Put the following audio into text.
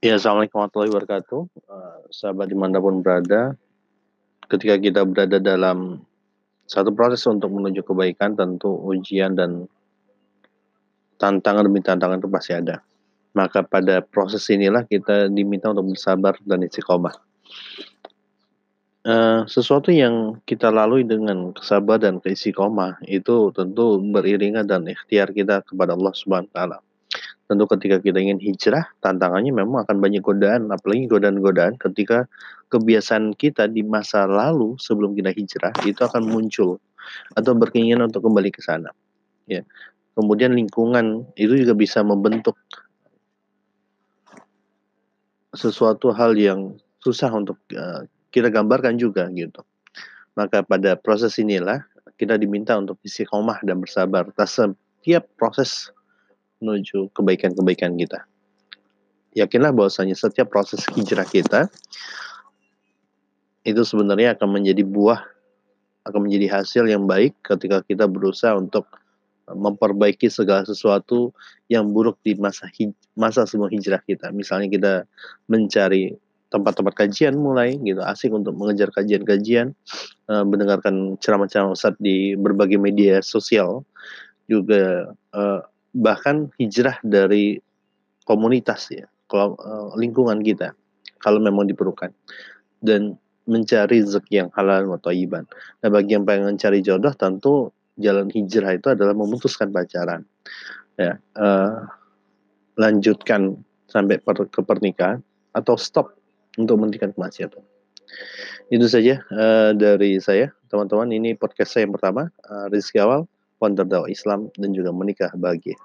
Ya, Assalamualaikum warahmatullahi wabarakatuh. Uh, sahabat di mana pun berada, ketika kita berada dalam satu proses untuk menuju kebaikan, tentu ujian dan tantangan demi tantangan itu pasti ada. Maka pada proses inilah kita diminta untuk bersabar dan istiqomah. Uh, sesuatu yang kita lalui dengan kesabar dan keistiqomah itu tentu beriringan dan ikhtiar kita kepada Allah Subhanahu wa taala tentu ketika kita ingin hijrah, tantangannya memang akan banyak godaan, apalagi godaan-godaan ketika kebiasaan kita di masa lalu sebelum kita hijrah itu akan muncul atau berkeinginan untuk kembali ke sana. Ya. Kemudian lingkungan itu juga bisa membentuk sesuatu hal yang susah untuk uh, kita gambarkan juga gitu. Maka pada proses inilah kita diminta untuk istiqomah dan bersabar atas setiap proses menuju kebaikan-kebaikan kita. Yakinlah bahwasanya setiap proses hijrah kita itu sebenarnya akan menjadi buah, akan menjadi hasil yang baik ketika kita berusaha untuk memperbaiki segala sesuatu yang buruk di masa hij masa semua hijrah kita. Misalnya kita mencari tempat-tempat kajian mulai gitu asik untuk mengejar kajian-kajian uh, mendengarkan ceramah-ceramah Ustadz di berbagai media sosial juga uh, bahkan hijrah dari komunitas ya, kalau uh, lingkungan kita kalau memang diperlukan dan mencari rezeki yang halal iban. Nah, bagi yang pengen cari jodoh tentu jalan hijrah itu adalah memutuskan pacaran. Ya, uh, lanjutkan sampai per, ke pernikahan atau stop untuk menghentikan kemaksiatan. Itu saja uh, dari saya, teman-teman. Ini podcast saya yang pertama, uh, Rizky Awal founder dakwah Islam dan juga menikah bahagia.